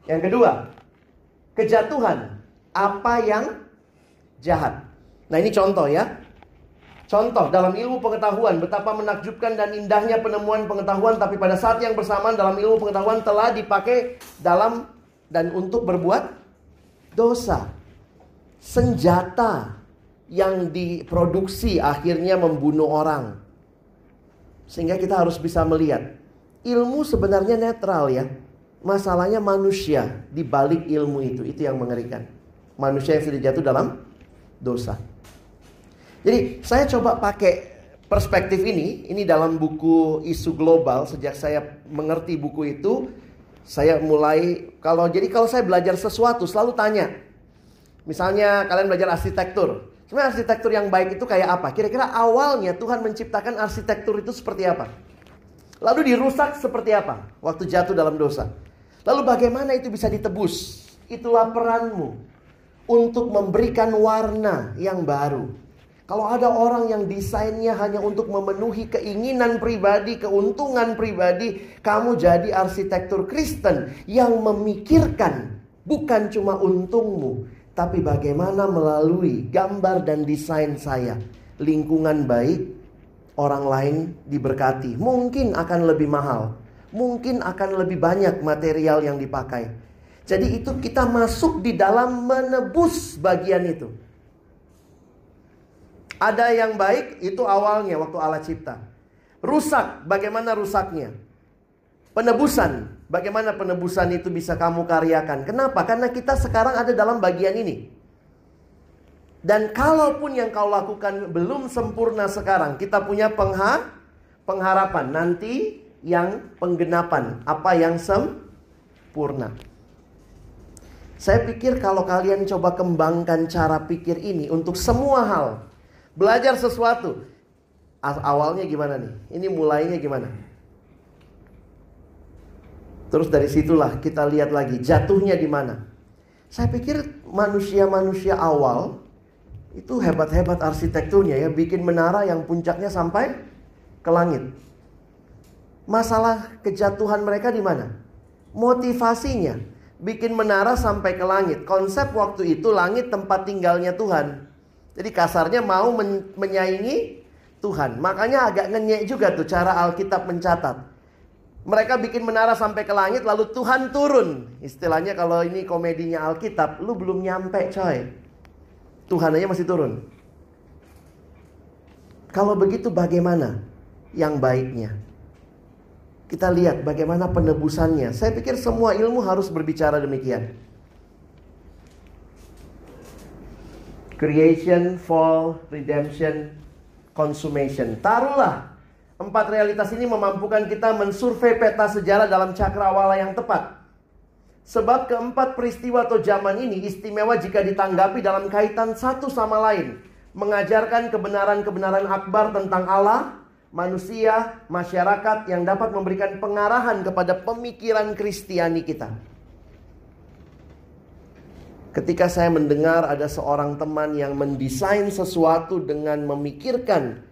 Yang kedua, kejatuhan. Apa yang jahat. Nah ini contoh ya. Contoh dalam ilmu pengetahuan betapa menakjubkan dan indahnya penemuan pengetahuan tapi pada saat yang bersamaan dalam ilmu pengetahuan telah dipakai dalam dan untuk berbuat dosa. Senjata yang diproduksi akhirnya membunuh orang. Sehingga kita harus bisa melihat ilmu sebenarnya netral ya. Masalahnya manusia di balik ilmu itu, itu yang mengerikan. Manusia yang sudah jatuh dalam dosa. Jadi saya coba pakai perspektif ini, ini dalam buku isu global sejak saya mengerti buku itu, saya mulai kalau jadi kalau saya belajar sesuatu selalu tanya. Misalnya kalian belajar arsitektur. Sebenarnya arsitektur yang baik itu kayak apa? Kira-kira awalnya Tuhan menciptakan arsitektur itu seperti apa? Lalu dirusak seperti apa waktu jatuh dalam dosa? Lalu bagaimana itu bisa ditebus? Itulah peranmu untuk memberikan warna yang baru. Kalau ada orang yang desainnya hanya untuk memenuhi keinginan pribadi, keuntungan pribadi, kamu jadi arsitektur Kristen yang memikirkan bukan cuma untungmu, tapi bagaimana melalui gambar dan desain saya, lingkungan baik, orang lain diberkati. Mungkin akan lebih mahal, mungkin akan lebih banyak material yang dipakai. Jadi itu kita masuk di dalam menebus bagian itu. Ada yang baik itu awalnya waktu Allah cipta. Rusak, bagaimana rusaknya? Penebusan, bagaimana penebusan itu bisa kamu karyakan? Kenapa? Karena kita sekarang ada dalam bagian ini. Dan kalaupun yang kau lakukan belum sempurna sekarang, kita punya pengha pengharapan nanti yang penggenapan, apa yang sempurna. Saya pikir kalau kalian coba kembangkan cara pikir ini untuk semua hal, Belajar sesuatu. Awalnya gimana nih? Ini mulainya gimana? Terus dari situlah kita lihat lagi jatuhnya di mana. Saya pikir manusia-manusia awal itu hebat-hebat arsitekturnya ya, bikin menara yang puncaknya sampai ke langit. Masalah kejatuhan mereka di mana? Motivasinya bikin menara sampai ke langit. Konsep waktu itu langit tempat tinggalnya Tuhan. Jadi kasarnya mau men menyaingi Tuhan. Makanya agak ngenyek juga tuh cara Alkitab mencatat. Mereka bikin menara sampai ke langit lalu Tuhan turun. Istilahnya kalau ini komedinya Alkitab, lu belum nyampe coy. Tuhan aja masih turun. Kalau begitu bagaimana yang baiknya? Kita lihat bagaimana penebusannya. Saya pikir semua ilmu harus berbicara demikian. Creation, fall, redemption, consummation. Taruhlah empat realitas ini memampukan kita mensurvei peta sejarah dalam cakrawala yang tepat. Sebab keempat peristiwa atau zaman ini istimewa jika ditanggapi dalam kaitan satu sama lain. Mengajarkan kebenaran-kebenaran akbar tentang Allah, manusia, masyarakat yang dapat memberikan pengarahan kepada pemikiran Kristiani kita. Ketika saya mendengar ada seorang teman yang mendesain sesuatu dengan memikirkan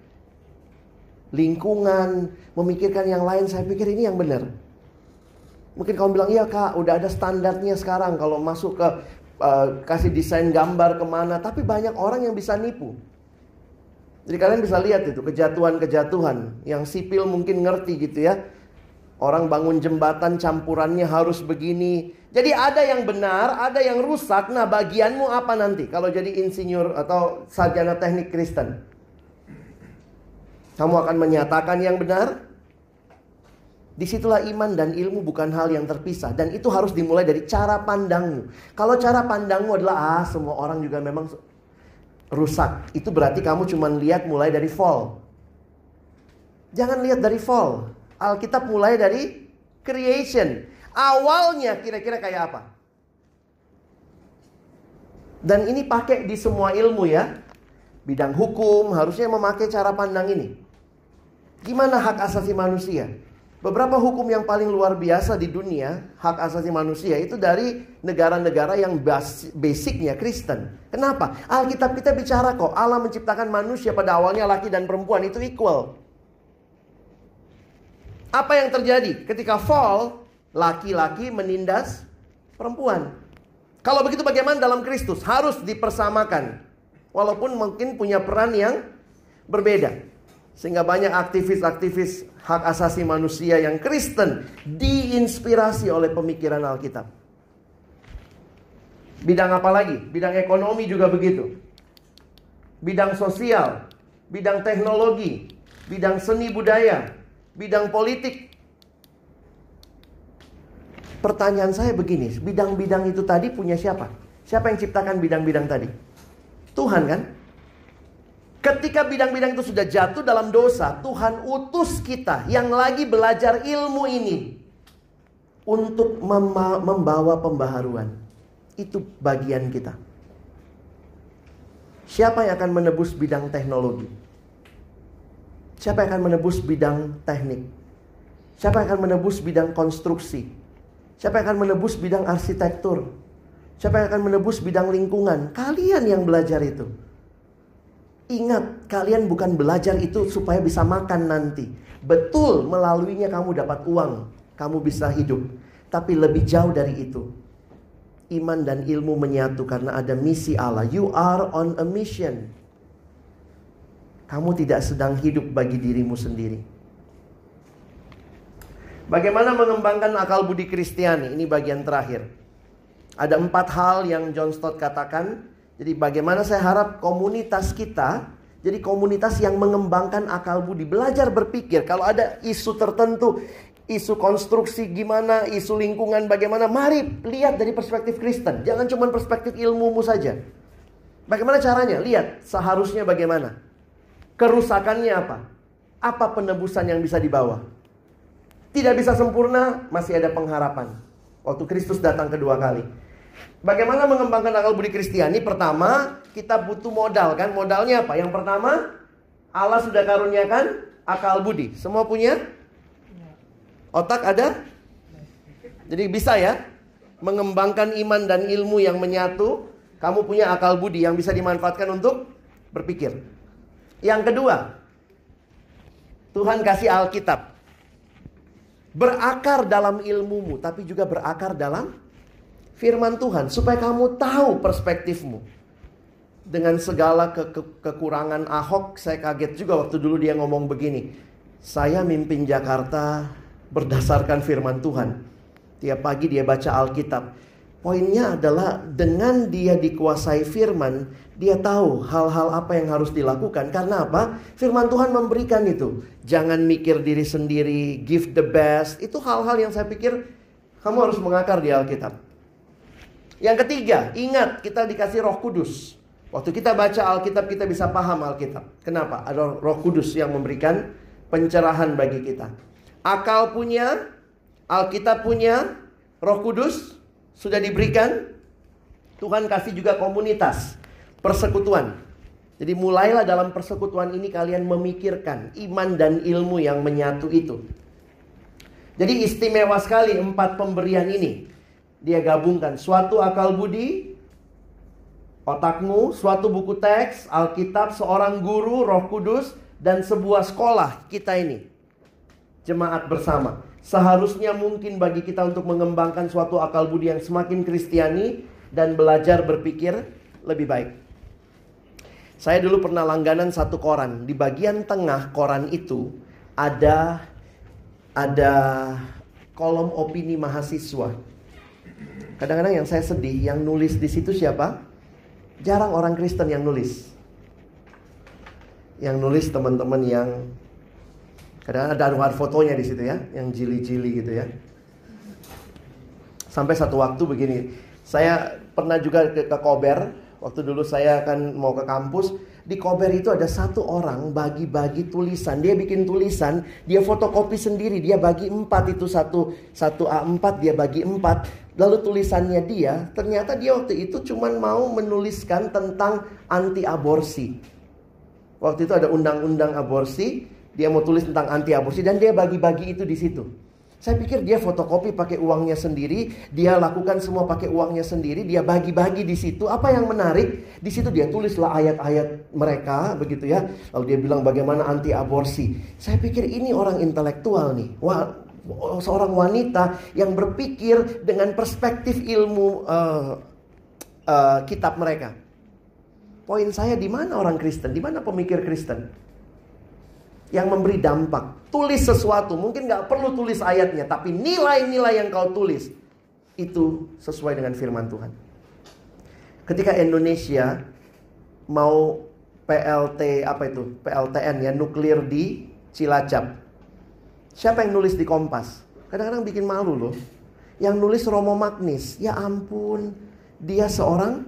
lingkungan, memikirkan yang lain, saya pikir ini yang benar. Mungkin kamu bilang, iya kak, udah ada standarnya sekarang kalau masuk ke uh, kasih desain gambar ke mana. Tapi banyak orang yang bisa nipu. Jadi kalian bisa lihat itu kejatuhan-kejatuhan yang sipil mungkin ngerti gitu ya. Orang bangun jembatan campurannya harus begini, jadi ada yang benar, ada yang rusak. Nah, bagianmu apa nanti kalau jadi insinyur atau sarjana teknik Kristen? Kamu akan menyatakan yang benar? Di situlah iman dan ilmu bukan hal yang terpisah Dan itu harus dimulai dari cara pandangmu Kalau cara pandangmu adalah Ah semua orang juga memang rusak Itu berarti kamu cuma lihat mulai dari fall Jangan lihat dari fall Alkitab mulai dari creation Awalnya kira-kira kayak apa? Dan ini pakai di semua ilmu ya. Bidang hukum harusnya memakai cara pandang ini. Gimana hak asasi manusia? Beberapa hukum yang paling luar biasa di dunia, hak asasi manusia itu dari negara-negara yang basicnya Kristen. Kenapa? Alkitab kita bicara kok, Allah menciptakan manusia pada awalnya laki dan perempuan itu equal. Apa yang terjadi ketika fall? laki-laki menindas perempuan. Kalau begitu bagaimana dalam Kristus? Harus dipersamakan. Walaupun mungkin punya peran yang berbeda. Sehingga banyak aktivis-aktivis hak asasi manusia yang Kristen diinspirasi oleh pemikiran Alkitab. Bidang apa lagi? Bidang ekonomi juga begitu. Bidang sosial, bidang teknologi, bidang seni budaya, bidang politik, Pertanyaan saya begini, bidang-bidang itu tadi punya siapa? Siapa yang ciptakan bidang-bidang tadi? Tuhan kan? Ketika bidang-bidang itu sudah jatuh dalam dosa, Tuhan utus kita yang lagi belajar ilmu ini untuk membawa pembaharuan. Itu bagian kita. Siapa yang akan menebus bidang teknologi? Siapa yang akan menebus bidang teknik? Siapa yang akan menebus bidang konstruksi? Siapa yang akan menebus bidang arsitektur? Siapa yang akan menebus bidang lingkungan? Kalian yang belajar itu. Ingat, kalian bukan belajar itu supaya bisa makan nanti. Betul, melaluinya kamu dapat uang, kamu bisa hidup. Tapi lebih jauh dari itu. Iman dan ilmu menyatu karena ada misi Allah. You are on a mission. Kamu tidak sedang hidup bagi dirimu sendiri. Bagaimana mengembangkan akal budi Kristiani? Ini bagian terakhir. Ada empat hal yang John Stott katakan. Jadi bagaimana saya harap komunitas kita jadi komunitas yang mengembangkan akal budi, belajar berpikir. Kalau ada isu tertentu, isu konstruksi gimana, isu lingkungan bagaimana, mari lihat dari perspektif Kristen. Jangan cuma perspektif ilmumu saja. Bagaimana caranya? Lihat seharusnya bagaimana. Kerusakannya apa? Apa penebusan yang bisa dibawa? Tidak bisa sempurna, masih ada pengharapan. Waktu Kristus datang kedua kali. Bagaimana mengembangkan akal budi Kristiani? Pertama, kita butuh modal kan? Modalnya apa? Yang pertama, Allah sudah karuniakan akal budi. Semua punya? Otak ada? Jadi bisa ya? Mengembangkan iman dan ilmu yang menyatu, kamu punya akal budi yang bisa dimanfaatkan untuk berpikir. Yang kedua, Tuhan kasih Alkitab. Berakar dalam ilmumu, tapi juga berakar dalam firman Tuhan supaya kamu tahu perspektifmu. Dengan segala ke ke kekurangan Ahok, saya kaget juga waktu dulu dia ngomong begini. Saya mimpin Jakarta berdasarkan firman Tuhan. Tiap pagi dia baca Alkitab. Poinnya adalah dengan dia dikuasai firman, dia tahu hal-hal apa yang harus dilakukan. Karena apa? Firman Tuhan memberikan itu. Jangan mikir diri sendiri, give the best. Itu hal-hal yang saya pikir kamu harus mengakar di Alkitab. Yang ketiga, ingat kita dikasih Roh Kudus. Waktu kita baca Alkitab kita bisa paham Alkitab. Kenapa? Ada Roh Kudus yang memberikan pencerahan bagi kita. Akal punya, Alkitab punya, Roh Kudus sudah diberikan. Tuhan kasih juga komunitas, persekutuan. Jadi mulailah dalam persekutuan ini kalian memikirkan iman dan ilmu yang menyatu itu. Jadi istimewa sekali empat pemberian ini dia gabungkan suatu akal budi, otakmu, suatu buku teks, Alkitab, seorang guru, Roh Kudus, dan sebuah sekolah kita ini. Jemaat bersama. Seharusnya mungkin bagi kita untuk mengembangkan suatu akal budi yang semakin kristiani dan belajar berpikir lebih baik. Saya dulu pernah langganan satu koran. Di bagian tengah koran itu ada ada kolom opini mahasiswa. Kadang-kadang yang saya sedih, yang nulis di situ siapa? Jarang orang Kristen yang nulis. Yang nulis teman-teman yang kadang ada ada fotonya di situ ya, yang jili-jili gitu ya. Sampai satu waktu begini, saya pernah juga ke, ke Kober, waktu dulu saya akan mau ke kampus, di Kober itu ada satu orang bagi-bagi tulisan. Dia bikin tulisan, dia fotokopi sendiri, dia bagi empat itu satu satu A4 dia bagi empat. Lalu tulisannya dia, ternyata dia waktu itu cuma mau menuliskan tentang anti aborsi. Waktu itu ada undang-undang aborsi, dia mau tulis tentang anti aborsi dan dia bagi-bagi itu di situ. Saya pikir dia fotokopi pakai uangnya sendiri, dia lakukan semua pakai uangnya sendiri, dia bagi-bagi di situ. Apa yang menarik? Di situ dia tulislah ayat-ayat mereka, begitu ya. Lalu dia bilang bagaimana anti aborsi. Saya pikir ini orang intelektual nih. Wah, seorang wanita yang berpikir dengan perspektif ilmu uh, uh, kitab mereka. Poin saya di mana orang Kristen, di mana pemikir Kristen yang memberi dampak. Tulis sesuatu, mungkin nggak perlu tulis ayatnya, tapi nilai-nilai yang kau tulis itu sesuai dengan firman Tuhan. Ketika Indonesia mau PLT apa itu PLTN ya nuklir di Cilacap Siapa yang nulis di Kompas? Kadang-kadang bikin malu loh. Yang nulis Romo Magnis. Ya ampun, dia seorang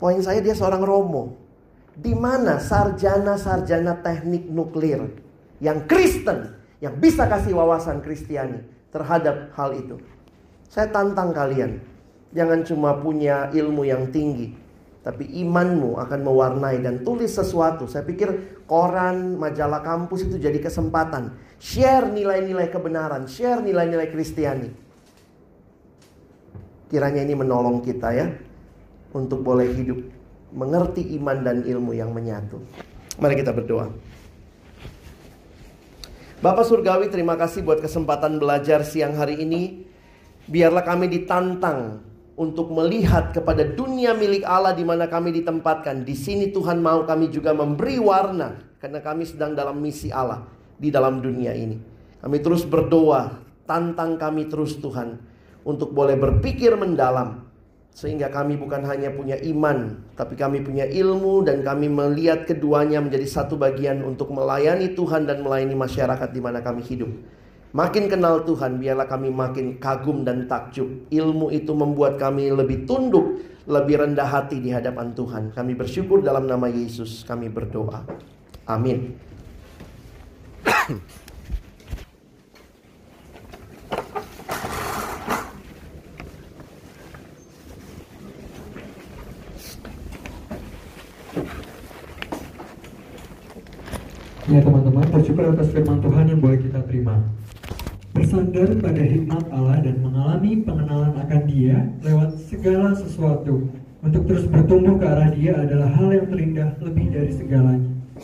poin saya dia seorang Romo. Di mana sarjana-sarjana teknik nuklir yang Kristen yang bisa kasih wawasan Kristiani terhadap hal itu. Saya tantang kalian, jangan cuma punya ilmu yang tinggi, tapi imanmu akan mewarnai dan tulis sesuatu. Saya pikir koran, majalah kampus itu jadi kesempatan. Share nilai-nilai kebenaran, share nilai-nilai Kristiani. Kiranya ini menolong kita ya untuk boleh hidup mengerti iman dan ilmu yang menyatu. Mari kita berdoa. Bapak Surgawi terima kasih buat kesempatan belajar siang hari ini. Biarlah kami ditantang untuk melihat kepada dunia milik Allah di mana kami ditempatkan. Di sini Tuhan mau kami juga memberi warna karena kami sedang dalam misi Allah di dalam dunia ini. Kami terus berdoa, tantang kami terus Tuhan untuk boleh berpikir mendalam sehingga kami bukan hanya punya iman, tapi kami punya ilmu dan kami melihat keduanya menjadi satu bagian untuk melayani Tuhan dan melayani masyarakat di mana kami hidup. Makin kenal Tuhan, biarlah kami makin kagum dan takjub. Ilmu itu membuat kami lebih tunduk, lebih rendah hati di hadapan Tuhan. Kami bersyukur dalam nama Yesus, kami berdoa. Amin. Ya teman-teman, bersyukur atas firman Tuhan yang boleh kita terima. Bersandar pada hikmat Allah dan mengalami pengenalan akan Dia lewat segala sesuatu. Untuk terus bertumbuh ke arah Dia adalah hal yang terindah lebih dari segalanya.